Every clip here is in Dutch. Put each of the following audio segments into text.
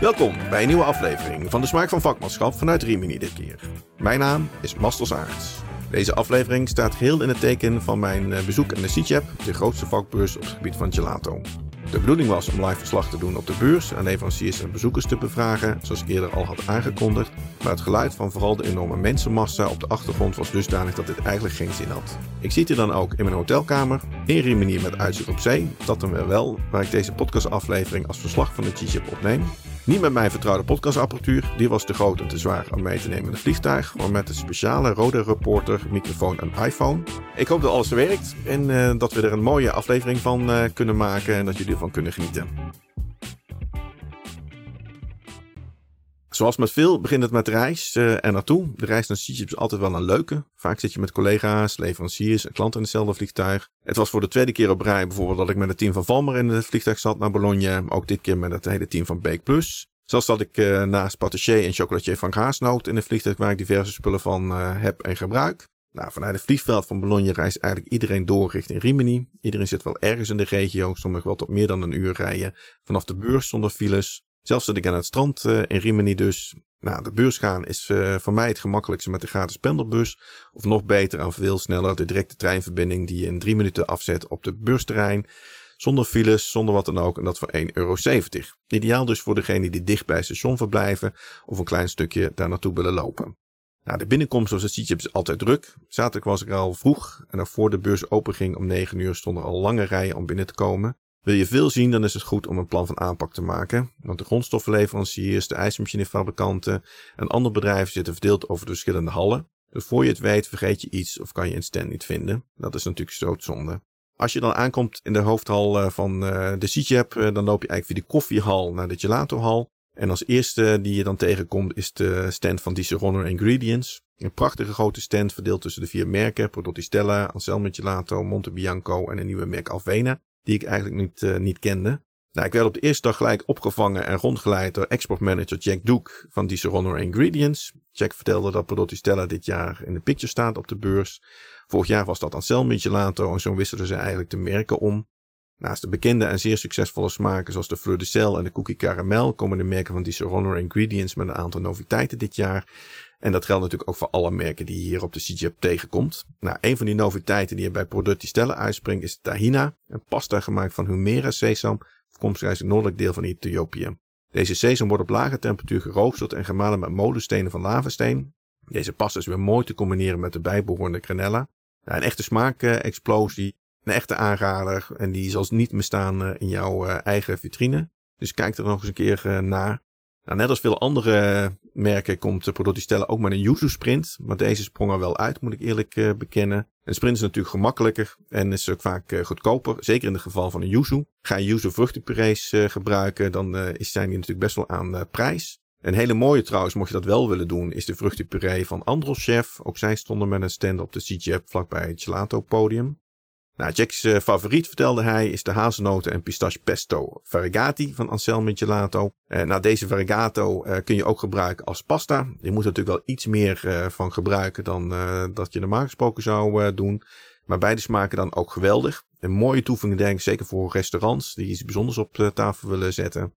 Welkom bij een nieuwe aflevering van de Smaak van Vakmanschap vanuit Rimini dit keer. Mijn naam is Masters Aarts. Deze aflevering staat geheel in het teken van mijn eh, bezoek aan de CICEP, de grootste vakbeurs op het gebied van gelato. De bedoeling was om live verslag te doen op de beurs en leveranciers en bezoekers te bevragen, zoals ik eerder al had aangekondigd. Maar het geluid van vooral de enorme mensenmassa op de achtergrond was dusdanig dat dit eigenlijk geen zin had. Ik zit hier dan ook in mijn hotelkamer, in Rimini met uitzicht op zee, dat dan weer wel, waar ik deze podcastaflevering als verslag van de G-Ship opneem. Niet met mijn vertrouwde podcastapparatuur, die was te groot en te zwaar om mee te nemen in het vliegtuig, maar met de speciale Rode Reporter, microfoon en iPhone. Ik hoop dat alles werkt en uh, dat we er een mooie aflevering van uh, kunnen maken en dat jullie ervan kunnen genieten. Zoals met veel begint het met reis uh, er naartoe. De reis naar Sicilië is altijd wel een leuke. Vaak zit je met collega's, leveranciers en klanten in hetzelfde vliegtuig. Het was voor de tweede keer op rij bijvoorbeeld dat ik met het team van Valmer in het vliegtuig zat naar Bologna. Ook dit keer met het hele team van Bake Plus. Zelfs dat ik uh, naast patissier en chocolatier van Haasnoot in het vliegtuig waar ik diverse spullen van uh, heb en gebruik. Nou, vanuit het vliegveld van Bologna reist eigenlijk iedereen door richting Rimini. Iedereen zit wel ergens in de regio, sommigen wel tot meer dan een uur rijden. Vanaf de beurs zonder files. Zelfs zit ik aan het strand uh, in Rimini dus. Nou, de beurs gaan is voor mij het gemakkelijkste met de gratis pendelbus. Of nog beter en veel sneller de directe treinverbinding die je in drie minuten afzet op de beursterrein. Zonder files, zonder wat dan ook. En dat voor 1,70 euro. Ideaal dus voor degenen die dicht bij het station verblijven. Of een klein stukje daar naartoe willen lopen. Nou, de binnenkomst zoals het ziet is altijd druk. Zaterdag was ik al vroeg. En nog voor de beurs openging om 9 uur stonden al lange rijen om binnen te komen. Wil je veel zien, dan is het goed om een plan van aanpak te maken. Want de grondstoffenleveranciers, de ijsmachinefabrikanten en andere bedrijven zitten verdeeld over de verschillende hallen. Dus voor je het weet vergeet je iets of kan je een stand niet vinden. Dat is natuurlijk doodzonde. Als je dan aankomt in de hoofdhal van de CIGEP, dan loop je eigenlijk via de koffiehal naar de gelatohal. En als eerste die je dan tegenkomt is de stand van Disaronno Ingredients. Een prachtige grote stand verdeeld tussen de vier merken. Prodotti Stella, Anselmo Gelato, Monte Bianco en een nieuwe merk Alvena die ik eigenlijk niet, niet kende. Nou, ik werd op de eerste dag gelijk opgevangen en rondgeleid door exportmanager Jack Duke van Disaronno Ingredients. Jack vertelde dat Prodotti Stella dit jaar in de picture staat op de beurs. Vorig jaar was dat Anselmo Gelato en zo wisselden ze eigenlijk de merken om. Naast de bekende en zeer succesvolle smaken zoals de Fleur de Sel en de Cookie Caramel komen de merken van Disaronno Ingredients met een aantal noviteiten dit jaar. En dat geldt natuurlijk ook voor alle merken die je hier op de CGP tegenkomt. Nou, een van die noviteiten die je bij producten stellen uitspringt is tahina. Een pasta gemaakt van humera sesam, afkomstig het noordelijk deel van Ethiopië. Deze sesam wordt op lage temperatuur geroosterd en gemalen met molenstenen van lavasteen. Deze pasta is weer mooi te combineren met de bijbehorende granella. Nou, een echte smaakexplosie, een echte aanrader en die zal niet misstaan in jouw eigen vitrine. Dus kijk er nog eens een keer naar. Nou, net als veel andere merken komt Prodotti Stella ook met een yuzu sprint. Maar deze sprong er wel uit, moet ik eerlijk uh, bekennen. Een sprint is natuurlijk gemakkelijker en is ook vaak uh, goedkoper. Zeker in het geval van een yuzu. Ga je yuzu vruchtenpurees uh, gebruiken, dan zijn die natuurlijk best wel aan prijs. Een hele mooie trouwens, mocht je dat wel willen doen, is de vruchtenpuree van Andros Chef. Ook zij stonden met een stand op de CGF vlakbij het Gelato podium. Nou, Jack's uh, favoriet, vertelde hij, is de hazelnoten en pistache pesto variegati van Anselmo Gelato. Uh, nou, deze varigato uh, kun je ook gebruiken als pasta. Je moet er natuurlijk wel iets meer van gebruiken dan dat je normaal gesproken zou doen. Maar beide smaken dan ook geweldig. Een mooie toevoeging denk ik, zeker voor restaurants die iets bijzonders op tafel willen zetten.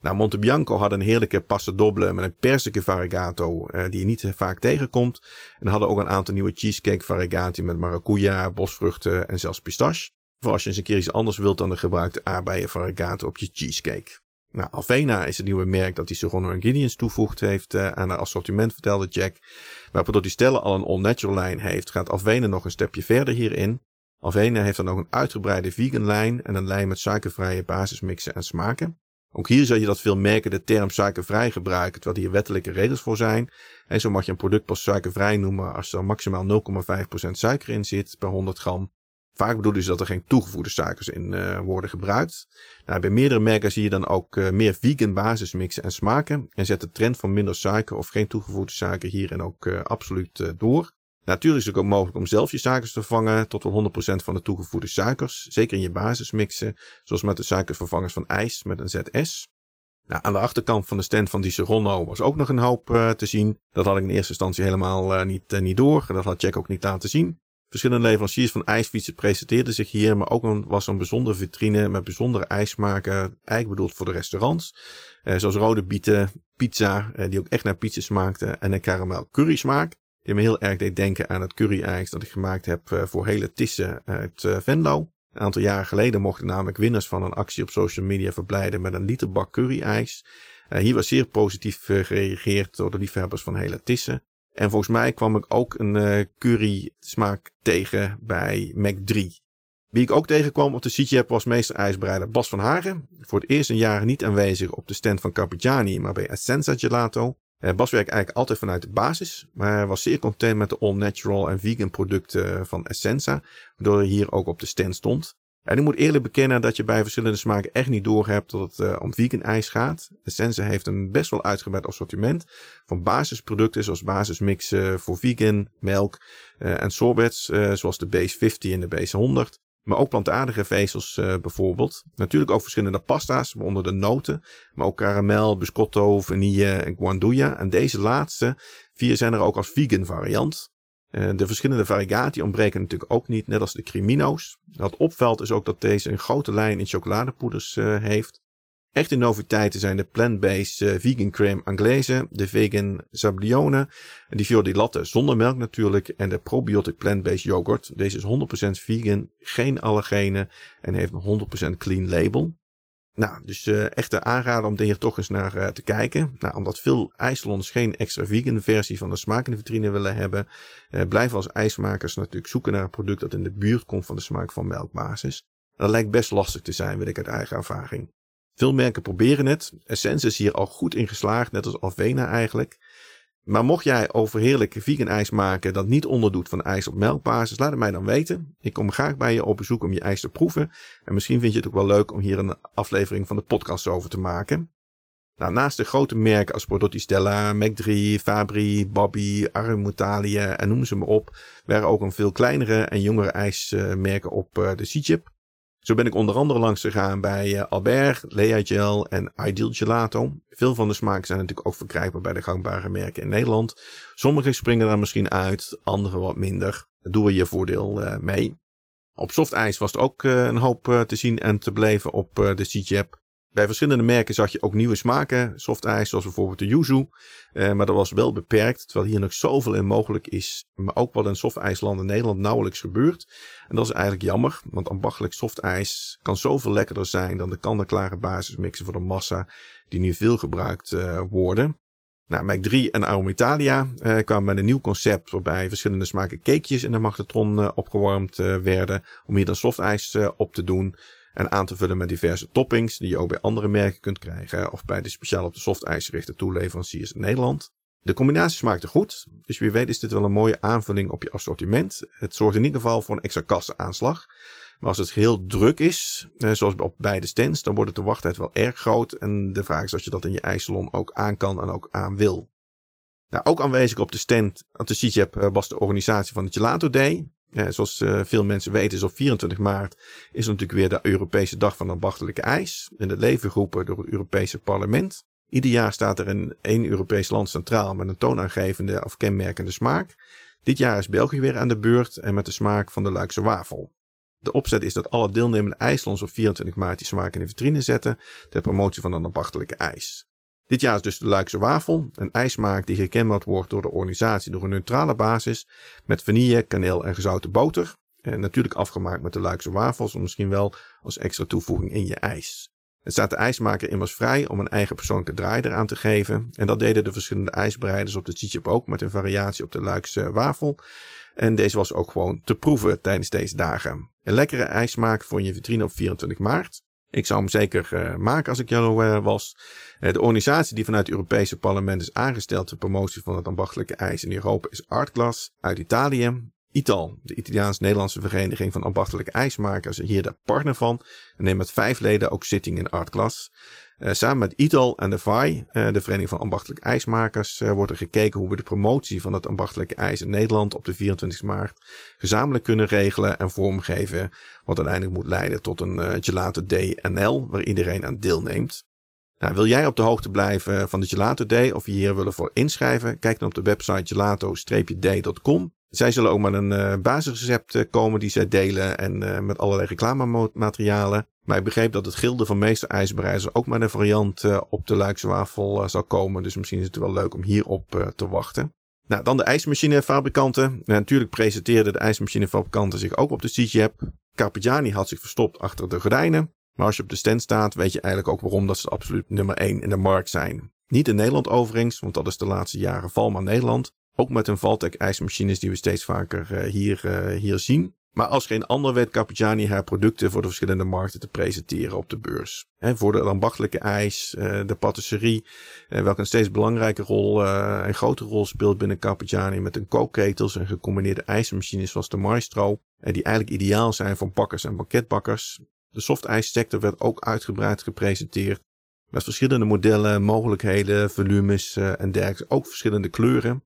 Nou, Montebianco had een heerlijke pasta doble met een persische variegato uh, die je niet vaak tegenkomt. En hadden ook een aantal nieuwe cheesecake variegati met maracuja, bosvruchten en zelfs pistache. Voor als je eens een keer iets anders wilt dan de gebruikte aardbeien variegato op je cheesecake. Nou, Alvena is het nieuwe merk dat die Serono Ingredients toevoegt heeft uh, aan haar assortiment, vertelde Jack. Waarop die Stella al een all-natural lijn heeft, gaat Alvena nog een stapje verder hierin. Alvena heeft dan ook een uitgebreide vegan lijn en een lijn met suikervrije basismixen en smaken. Ook hier zal je dat veel merken de term suikervrij gebruiken, terwijl hier wettelijke regels voor zijn. En zo mag je een product pas suikervrij noemen als er maximaal 0,5% suiker in zit per 100 gram. Vaak bedoelen ze dat er geen toegevoegde suikers in uh, worden gebruikt. Nou, bij meerdere merken zie je dan ook uh, meer vegan basismixen en smaken. En zet de trend van minder suiker of geen toegevoegde suiker hierin ook uh, absoluut door. Natuurlijk is het ook mogelijk om zelf je suikers te vervangen tot wel 100% van de toegevoegde suikers. Zeker in je basismixen, zoals met de suikervervangers van ijs met een ZS. Nou, aan de achterkant van de stand van die Serono was ook nog een hoop uh, te zien. Dat had ik in eerste instantie helemaal uh, niet, uh, niet door. Dat had Jack ook niet laten zien. Verschillende leveranciers van ijsfietsen presenteerden zich hier, maar ook een, was een bijzondere vitrine met bijzondere ijsmaken, eigenlijk bedoeld voor de restaurants. Eh, zoals rode bieten, pizza, eh, die ook echt naar pizza smaakte, en een karamel curry smaak. Die me heel erg deed denken aan het curry-ijs dat ik gemaakt heb eh, voor hele Tissen uit uh, Venlo. Een aantal jaren geleden mochten namelijk winnaars van een actie op social media verblijden met een liter bak curry-ijs. Uh, hier was zeer positief gereageerd door de liefhebbers van hele Tissen. En volgens mij kwam ik ook een curry smaak tegen bij Mac 3. Wie ik ook tegenkwam op de CGAP was meester ijsbereider Bas van Hagen. Voor het eerst een jaar niet aanwezig op de stand van Carpigiani, maar bij Essenza Gelato. Uh, Bas werkt eigenlijk altijd vanuit de basis, maar was zeer content met de all-natural en vegan producten van Essenza, waardoor hij hier ook op de stand stond. En ik moet eerlijk bekennen dat je bij verschillende smaken echt niet doorhebt dat het uh, om vegan ijs gaat. Essenza heeft een best wel uitgebreid assortiment van basisproducten zoals basismixen voor vegan, melk en sorbets zoals de Base 50 en de Base 100. Maar ook plantaardige vezels bijvoorbeeld. Natuurlijk ook verschillende pasta's, waaronder de noten. Maar ook karamel, biscotto, vanille en guandouilla. En deze laatste vier zijn er ook als vegan variant. Uh, de verschillende variatie ontbreken natuurlijk ook niet, net als de Crimino's. Wat opvalt is ook dat deze een grote lijn in chocoladepoeders uh, heeft. Echte noviteiten zijn de plant-based uh, vegan crème anglaise, de vegan sablione, die fior latte zonder melk natuurlijk en de probiotic plant-based yoghurt. Deze is 100% vegan, geen allergenen en heeft een 100% clean label. Nou, dus uh, echt een aanrader om hier toch eens naar uh, te kijken. Nou, omdat veel ijssalons geen extra vegan versie van de smaak in de vitrine willen hebben, uh, blijven als ijsmakers natuurlijk zoeken naar een product dat in de buurt komt van de smaak van melkbasis. Dat lijkt best lastig te zijn, weet ik uit eigen ervaring. Veel merken proberen het. Essence is hier al goed in geslaagd, net als Alvena eigenlijk. Maar mocht jij overheerlijk vegan ijs maken dat niet onderdoet van ijs op melkbasis, laat het mij dan weten. Ik kom graag bij je op bezoek om je ijs te proeven. En misschien vind je het ook wel leuk om hier een aflevering van de podcast over te maken. Nou, naast de grote merken als Prodotti Stella, Mac3, Fabri, Bobby, Arumutalie en noem ze maar op, waren ook een veel kleinere en jongere ijsmerken op eh, de C-chip. Zo ben ik onder andere langs gegaan bij uh, Albert, Lea Gel en Ideal Gelato. Veel van de smaken zijn natuurlijk ook verkrijgbaar bij de gangbare merken in Nederland. Sommige springen er misschien uit, andere wat minder. Daar doen we je voordeel uh, mee. Op softijs was er ook uh, een hoop te zien en te beleven op de CJAP. Bij verschillende merken zag je ook nieuwe smaken, softijs, zoals bijvoorbeeld de yuzu. Uh, maar dat was wel beperkt, terwijl hier nog zoveel in mogelijk is. Maar ook wat in softijsland in Nederland nauwelijks gebeurt. En dat is eigenlijk jammer, want ambachtelijk softijs kan zoveel lekkerder zijn dan de kant-en-klare basismixen voor de massa, die nu veel gebruikt uh, worden. Nou, Mac 3 en Aromitalia uh, kwamen met een nieuw concept waarbij verschillende smaken cakejes in de magnetron uh, opgewarmd werden om hier dan softijs op te doen en aan te vullen met diverse toppings die je ook bij andere merken kunt krijgen of bij de speciaal op de softijs gerichte toeleveranciers in Nederland. De combinatie smaakte goed, dus wie weet is dit wel een mooie aanvulling op je assortiment. Het zorgt in ieder geval voor een extra kassenaanslag. Maar als het heel druk is, eh, zoals op beide stands, dan wordt de wachttijd wel erg groot. En de vraag is of je dat in je ijssalon ook aan kan en ook aan wil. Nou, ook aanwezig op de stand, op de CJAP, was de organisatie van de Gelato Day. Ja, zoals uh, veel mensen weten is op 24 maart is natuurlijk weer de Europese Dag van Ambachtelijke IJs. In het leven geroepen door het Europese parlement. Ieder jaar staat er in één Europees land centraal met een toonaangevende of kenmerkende smaak. Dit jaar is België weer aan de beurt en met de smaak van de Luikse wafel. De opzet is dat alle deelnemende ijslands op 24 maart die smaak in de vitrine zetten ter promotie van een ambachtelijke ijs. Dit jaar is dus de Luikse wafel, een ijsmaak die gekenmerkt wordt door de organisatie door een neutrale basis met vanille, kaneel en gezouten boter. En natuurlijk afgemaakt met de Luikse wafels, om misschien wel als extra toevoeging in je ijs. Het staat de ijsmaker immers vrij om een eigen persoonlijke draai eraan te geven. En dat deden de verschillende ijsbereiders op de Chichip ook met een variatie op de Luikse wafel. En deze was ook gewoon te proeven tijdens deze dagen. Een lekkere ijsmaak voor je vitrine op 24 maart. Ik zou hem zeker uh, maken als ik jou uh, was. Uh, de organisatie die vanuit het Europese parlement is aangesteld ter promotie van het ambachtelijke ijs in Europa is Artglas uit Italië. ITAL, de Italiaans-Nederlandse Vereniging van Ambachtelijke IJsmakers, hier de partner van en neemt met vijf leden ook zitting in Artglas. Uh, samen met ITAL en de VAI, uh, de Vereniging van Ambachtelijke IJsmakers, uh, wordt er gekeken hoe we de promotie van het ambachtelijke ijs in Nederland op de 24 maart gezamenlijk kunnen regelen en vormgeven, wat uiteindelijk moet leiden tot een Gelato DNL, waar iedereen aan deelneemt. Nou, wil jij op de hoogte blijven van de Gelato Day of je hier willen voor inschrijven? Kijk dan op de website gelato-d.com Zij zullen ook met een uh, basisrecept komen die zij delen en met allerlei reclamematerialen. Maar ik begreep dat het gilde van meester ijsbereiders ook met een variant op de Luikse zal komen. Dus misschien is het wel leuk om hierop te wachten. Nou, dan de ijsmachinefabrikanten. natuurlijk presenteerden de ijsmachinefabrikanten zich ook op de CGAP. Carpigiani had zich verstopt achter de gordijnen. Maar als je op de stand staat, weet je eigenlijk ook waarom dat ze absoluut nummer 1 in de markt zijn. Niet in Nederland overigens, want dat is de laatste jaren Valma Nederland. Ook met hun Valtec ijsmachines die we steeds vaker uh, hier, uh, hier zien. Maar als geen ander weet Carpigiani haar producten voor de verschillende markten te presenteren op de beurs. He, voor de ambachtelijke ijs, uh, de patisserie, welke een steeds belangrijke rol en grote rol speelt binnen Carpigiani met hun kookketels en gecombineerde ijsmachines zoals de Maestro. die eigenlijk ideaal zijn voor bakkers en banketbakkers. De softijssector werd ook uitgebreid gepresenteerd. Met verschillende modellen, mogelijkheden, volumes en dergelijke. Ook verschillende kleuren.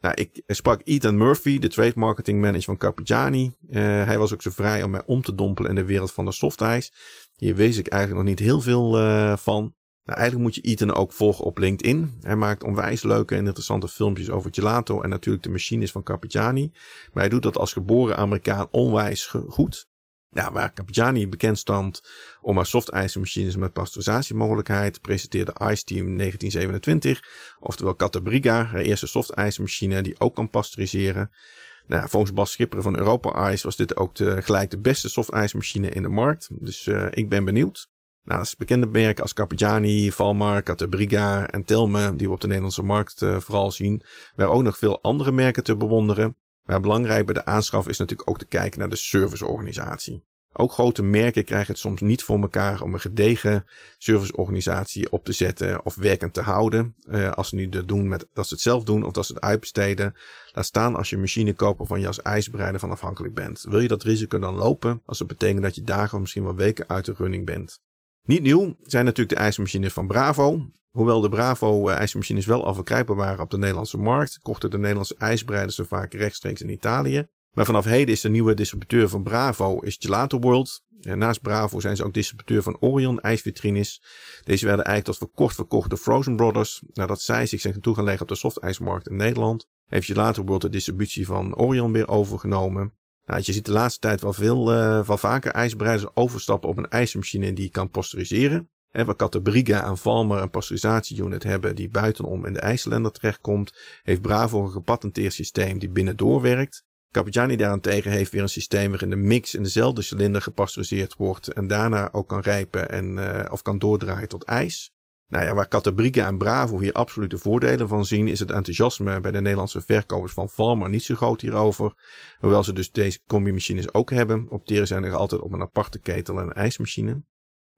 Nou, ik sprak Ethan Murphy, de trade marketing manager van Carpigiani. Uh, hij was ook zo vrij om mij om te dompelen in de wereld van de softijs. Hier wees ik eigenlijk nog niet heel veel uh, van. Nou, eigenlijk moet je Ethan ook volgen op LinkedIn. Hij maakt onwijs leuke en interessante filmpjes over gelato en natuurlijk de machines van Carpigiani. Maar hij doet dat als geboren Amerikaan onwijs goed. Ja, waar Capgiani bekend stond om haar softijzermachines met pasteurisatiemogelijkheid, presenteerde Ice Team in 1927, oftewel Catabriga, haar eerste softijzermachine die ook kan pasteuriseren. Nou, volgens Bas Schipper van Europa Ice was dit ook de, gelijk de beste softijzermachine in de markt. Dus uh, ik ben benieuwd. Nou, dat is bekende merken als Capgiani, Valmar, Catabriga en Telme, die we op de Nederlandse markt uh, vooral zien. Hebben ook nog veel andere merken te bewonderen. Maar belangrijk bij de aanschaf is natuurlijk ook te kijken naar de serviceorganisatie. Ook grote merken krijgen het soms niet voor elkaar om een gedegen serviceorganisatie op te zetten of werkend te houden. Uh, als ze nu dat doen met dat ze het zelf doen of dat ze het uitbesteden. Laat staan als je een machine koopt waarvan je als ijsbereider van afhankelijk bent. Wil je dat risico dan lopen? Als het betekent dat je dagen of misschien wel weken uit de running bent. Niet nieuw zijn natuurlijk de ijsmachines van Bravo. Hoewel de Bravo uh, ijsmachines wel al verkrijgbaar waren op de Nederlandse markt, kochten de Nederlandse ijsbreiders ze vaak rechtstreeks in Italië. Maar vanaf heden is de nieuwe distributeur van Bravo is Gelato World. En naast Bravo zijn ze ook distributeur van Orion ijsvitrines. Deze werden eigenlijk tot verkocht verkocht door Frozen Brothers. Nadat zij zich zijn toe gaan leggen op de softijsmarkt in Nederland, heeft Gelato World de distributie van Orion weer overgenomen. Nou, je ziet de laatste tijd wel veel, uh, wel vaker ijsbereiders overstappen op een ijsmachine die kan pasteuriseren. En waar Catebriga en Valmer een pasteurisatieunit hebben die buitenom in de ijsländer terechtkomt, heeft Bravo een gepatenteerd systeem die binnendoor werkt. Capgiani daarentegen heeft weer een systeem waarin de mix in dezelfde cilinder gepasteuriseerd wordt en daarna ook kan rijpen en, uh, of kan doordraaien tot ijs. Nou ja, waar Catabriga en Bravo hier absolute voordelen van zien, is het enthousiasme bij de Nederlandse verkopers van Valmer niet zo groot hierover. Hoewel ze dus deze combi-machines ook hebben, opteren zij nog altijd op een aparte ketel en een ijsmachine.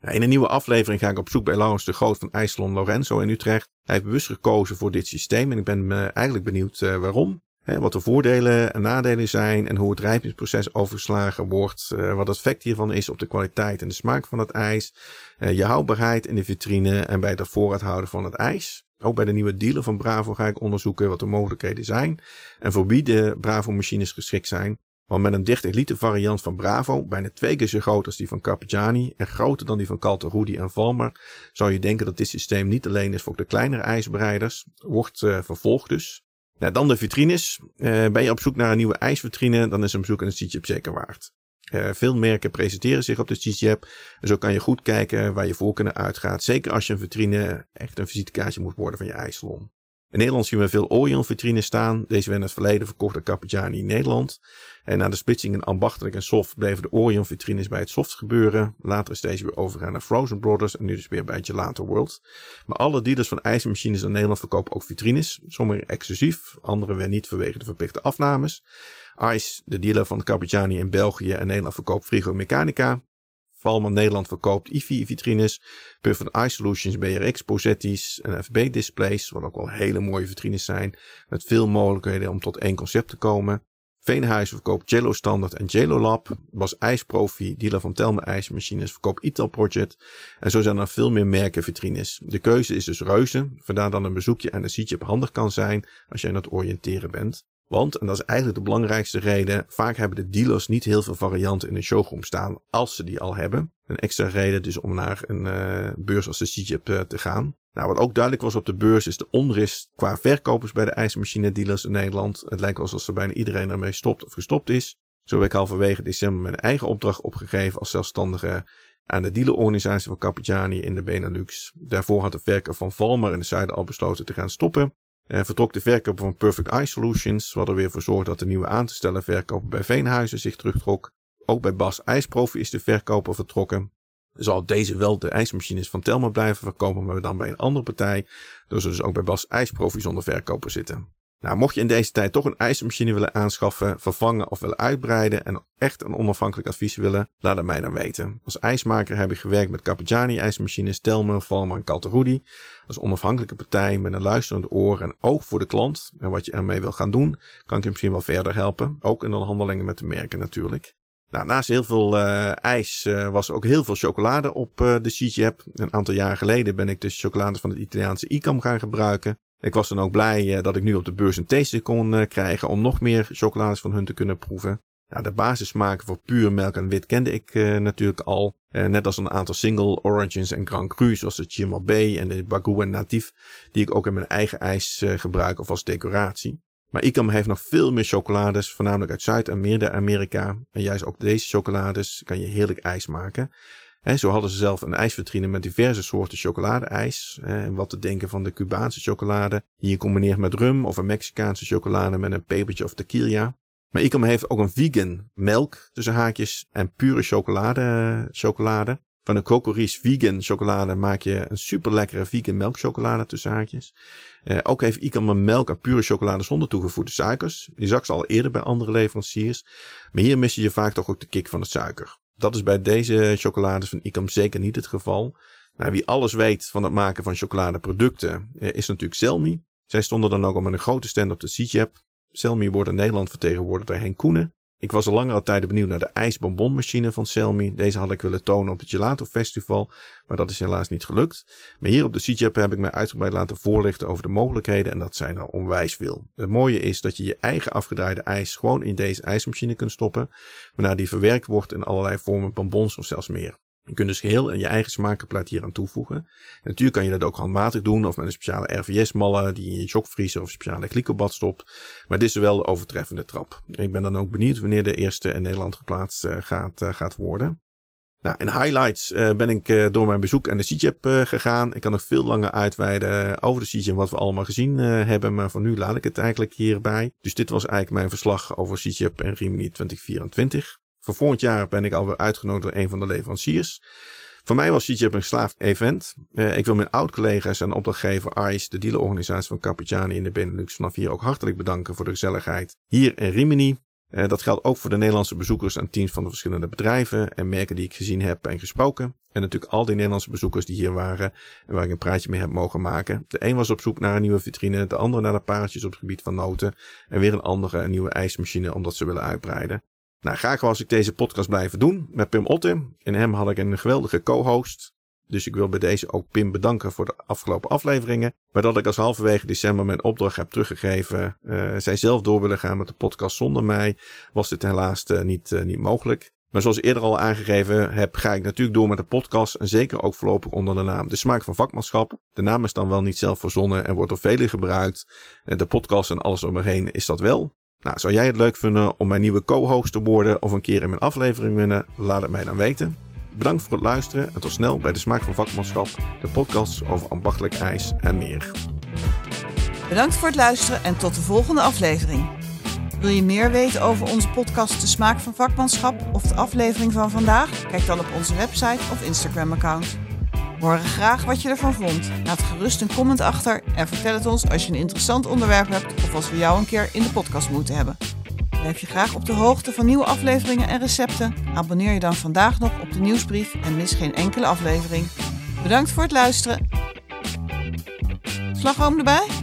In een nieuwe aflevering ga ik op zoek bij Laurens de Groot van IJsselon Lorenzo in Utrecht. Hij heeft bewust gekozen voor dit systeem en ik ben eigenlijk benieuwd uh, waarom. Wat de voordelen en nadelen zijn en hoe het rijpingsproces overgeslagen wordt. Uh, wat het effect hiervan is op de kwaliteit en de smaak van het ijs. Uh, je houdbaarheid in de vitrine en bij het voorraad van het ijs. Ook bij de nieuwe dealer van Bravo ga ik onderzoeken wat de mogelijkheden zijn. En voor wie de Bravo machines geschikt zijn. Want met een 30 liter variant van Bravo, bijna twee keer zo groot als die van Carpigiani en groter dan die van Calterudi en Valmer, zou je denken dat dit systeem niet alleen is voor de kleinere ijsbereiders. Wordt uh, vervolgd dus. Nou, dan de vitrines. Uh, ben je op zoek naar een nieuwe ijsvitrine, dan is een bezoek aan de CGP zeker waard. Uh, veel merken presenteren zich op de. En zo kan je goed kijken waar je voorkeur uitgaat. Zeker als je een vitrine echt een visitekaartje moet worden van je ijssalon. In Nederland zien we veel Orion vitrines staan. Deze werden in het verleden verkocht door Carpigiani in Nederland. En na de splitsing in ambachtelijk en soft bleven de Orion vitrines bij het soft gebeuren. Later is deze weer overgegaan naar Frozen Brothers en nu dus weer bij Gelato World. Maar alle dealers van ijzermachines in Nederland verkopen ook vitrines. Sommige exclusief, andere weer niet vanwege de verplichte afnames. ICE, de dealer van Carpigiani in België en Nederland, verkoopt Frigo Mechanica. Valman Nederland verkoopt IFI-vitrines. Puffin Eye Solutions, BRX, Posetti's en FB-displays. Wat ook wel hele mooie vitrines zijn. Met veel mogelijkheden om tot één concept te komen. Veenhuizen verkoopt Jello Standard en Jello Lab. Bas IJsprofi, dealer van Telme IJsmachines, verkoopt Ital Project. En zo zijn er veel meer merken vitrines. De keuze is dus reuze. Vandaar dat een bezoekje aan de CGP handig kan zijn als je aan het oriënteren bent. Want, en dat is eigenlijk de belangrijkste reden, vaak hebben de dealers niet heel veel varianten in de showroom staan als ze die al hebben. Een extra reden dus om naar een uh, beurs als de CGP uh, te gaan. Nou, wat ook duidelijk was op de beurs is de onrust qua verkopers bij de ijsmachine dealers in Nederland. Het lijkt alsof er bijna iedereen ermee stopt of gestopt is. Zo heb ik halverwege december mijn eigen opdracht opgegeven als zelfstandige aan de dealerorganisatie van Capitani in de Benelux. Daarvoor had de verkoop van Valmer in de zuiden al besloten te gaan stoppen. En vertrok de verkoper van Perfect Eye Solutions, wat er weer voor zorgde dat de nieuwe aan te stellen verkoper bij Veenhuizen zich terugtrok. Ook bij Bas IJsprofi is de verkoper vertrokken. Zal deze wel de ijsmachines van Telma blijven verkopen, maar dan bij een andere partij. Dus dus ook bij Bas IJsprofi zonder verkoper zitten. Nou, mocht je in deze tijd toch een ijsmachine willen aanschaffen, vervangen of willen uitbreiden en echt een onafhankelijk advies willen, laat het mij dan weten. Als ijsmaker heb ik gewerkt met Capitani ijsmachines, Telmer, Valma en Calterudi. Als onafhankelijke partij met een luisterend oor en oog voor de klant en wat je ermee wil gaan doen, kan ik je misschien wel verder helpen. Ook in de handelingen met de merken natuurlijk. Nou, naast heel veel uh, ijs uh, was er ook heel veel chocolade op uh, de CGAP. Een aantal jaar geleden ben ik de chocolade van het Italiaanse ICAM gaan gebruiken. Ik was dan ook blij dat ik nu op de beurs een taste kon krijgen om nog meer chocolades van hun te kunnen proeven. Ja, de basissmaken voor puur melk en wit kende ik natuurlijk al. net als een aantal single origins en Grand Cru, zoals de Chimay en de Bagou en Natif, die ik ook in mijn eigen ijs gebruik of als decoratie. Maar ICAM heeft nog veel meer chocolades, voornamelijk uit Zuid- en Midden-Amerika. En juist ook deze chocolades kan je heerlijk ijs maken. Zo hadden ze zelf een ijsvitrine met diverse soorten chocoladeijs. En wat te denken van de Cubaanse chocolade, die je combineert met rum of een Mexicaanse chocolade met een pepertje of tequila. Maar ICAM heeft ook een vegan melk tussen haakjes en pure chocolade. chocolade. Van de Cocoris vegan chocolade maak je een super lekkere vegan melkchocolade tussen haakjes. Uh, ook heeft Icam een melk en pure chocolade zonder toegevoegde suikers. Die zag ze al eerder bij andere leveranciers. Maar hier mis je vaak toch ook de kick van het suiker. Dat is bij deze chocolades van Icam zeker niet het geval. Nou, wie alles weet van het maken van chocoladeproducten uh, is natuurlijk Selmi. Zij stonden dan ook al met een grote stand op de CJAP. Selmi wordt in Nederland vertegenwoordigd door Henk Koenen. Ik was al langere tijden benieuwd naar de ijsbonbonmachine van Selmi. Deze had ik willen tonen op het Gelato Festival, maar dat is helaas niet gelukt. Maar hier op de CJAP heb ik mij uitgebreid laten voorlichten over de mogelijkheden en dat zijn er onwijs veel. Het mooie is dat je je eigen afgedraaide ijs gewoon in deze ijsmachine kunt stoppen, waarna die verwerkt wordt in allerlei vormen bonbons of zelfs meer. Je kunt dus geheel en je eigen smakenplaat hier aan toevoegen. En natuurlijk kan je dat ook handmatig doen of met een speciale RVS-mallen die je in je shockvriezer of speciale glycobad stopt. Maar dit is wel de overtreffende trap. Ik ben dan ook benieuwd wanneer de eerste in Nederland geplaatst uh, gaat, uh, gaat worden. Nou, in highlights uh, ben ik door mijn bezoek aan de CJAP gegaan. Ik kan nog veel langer uitweiden over de CJAP wat we allemaal gezien hebben. Maar voor nu laat ik het eigenlijk hierbij. Dus dit was eigenlijk mijn verslag over CJAP en Rimini 2024. Voor volgend jaar ben ik alweer uitgenodigd door een van de leveranciers. Voor mij was CJAP een geslaagd event. Uh, ik wil mijn oud-collega's en opdrachtgever ICE, de dealerorganisatie van Capitani in de Benelux, vanaf hier ook hartelijk bedanken voor de gezelligheid hier in Rimini. Uh, dat geldt ook voor de Nederlandse bezoekers en teams van de verschillende bedrijven en merken die ik gezien heb en gesproken. En natuurlijk al die Nederlandse bezoekers die hier waren en waar ik een praatje mee heb mogen maken. De een was op zoek naar een nieuwe vitrine, de andere naar de paardjes op het gebied van noten en weer een andere een nieuwe ijsmachine omdat ze willen uitbreiden. Nou, graag was ik deze podcast blijven doen met Pim Otte. En hem had ik een geweldige co-host. Dus ik wil bij deze ook Pim bedanken voor de afgelopen afleveringen. Maar dat ik als halverwege december mijn opdracht heb teruggegeven. Uh, zij zelf door willen gaan met de podcast zonder mij. Was dit helaas uh, niet, uh, niet mogelijk. Maar zoals eerder al aangegeven heb, ga ik natuurlijk door met de podcast. En zeker ook voorlopig onder de naam De Smaak van Vakmanschap. De naam is dan wel niet zelf verzonnen en wordt door velen gebruikt. De podcast en alles om me heen is dat wel. Nou, zou jij het leuk vinden om mijn nieuwe co-host te worden of een keer in mijn aflevering winnen? Laat het mij dan weten. Bedankt voor het luisteren en tot snel bij de Smaak van Vakmanschap, de podcast over ambachtelijk ijs en meer. Bedankt voor het luisteren en tot de volgende aflevering. Wil je meer weten over onze podcast De Smaak van Vakmanschap of de aflevering van vandaag? Kijk dan op onze website of Instagram-account. We horen graag wat je ervan vond. Laat gerust een comment achter en vertel het ons als je een interessant onderwerp hebt of als we jou een keer in de podcast moeten hebben. Blijf je graag op de hoogte van nieuwe afleveringen en recepten? Abonneer je dan vandaag nog op de nieuwsbrief en mis geen enkele aflevering. Bedankt voor het luisteren. Slagroom erbij?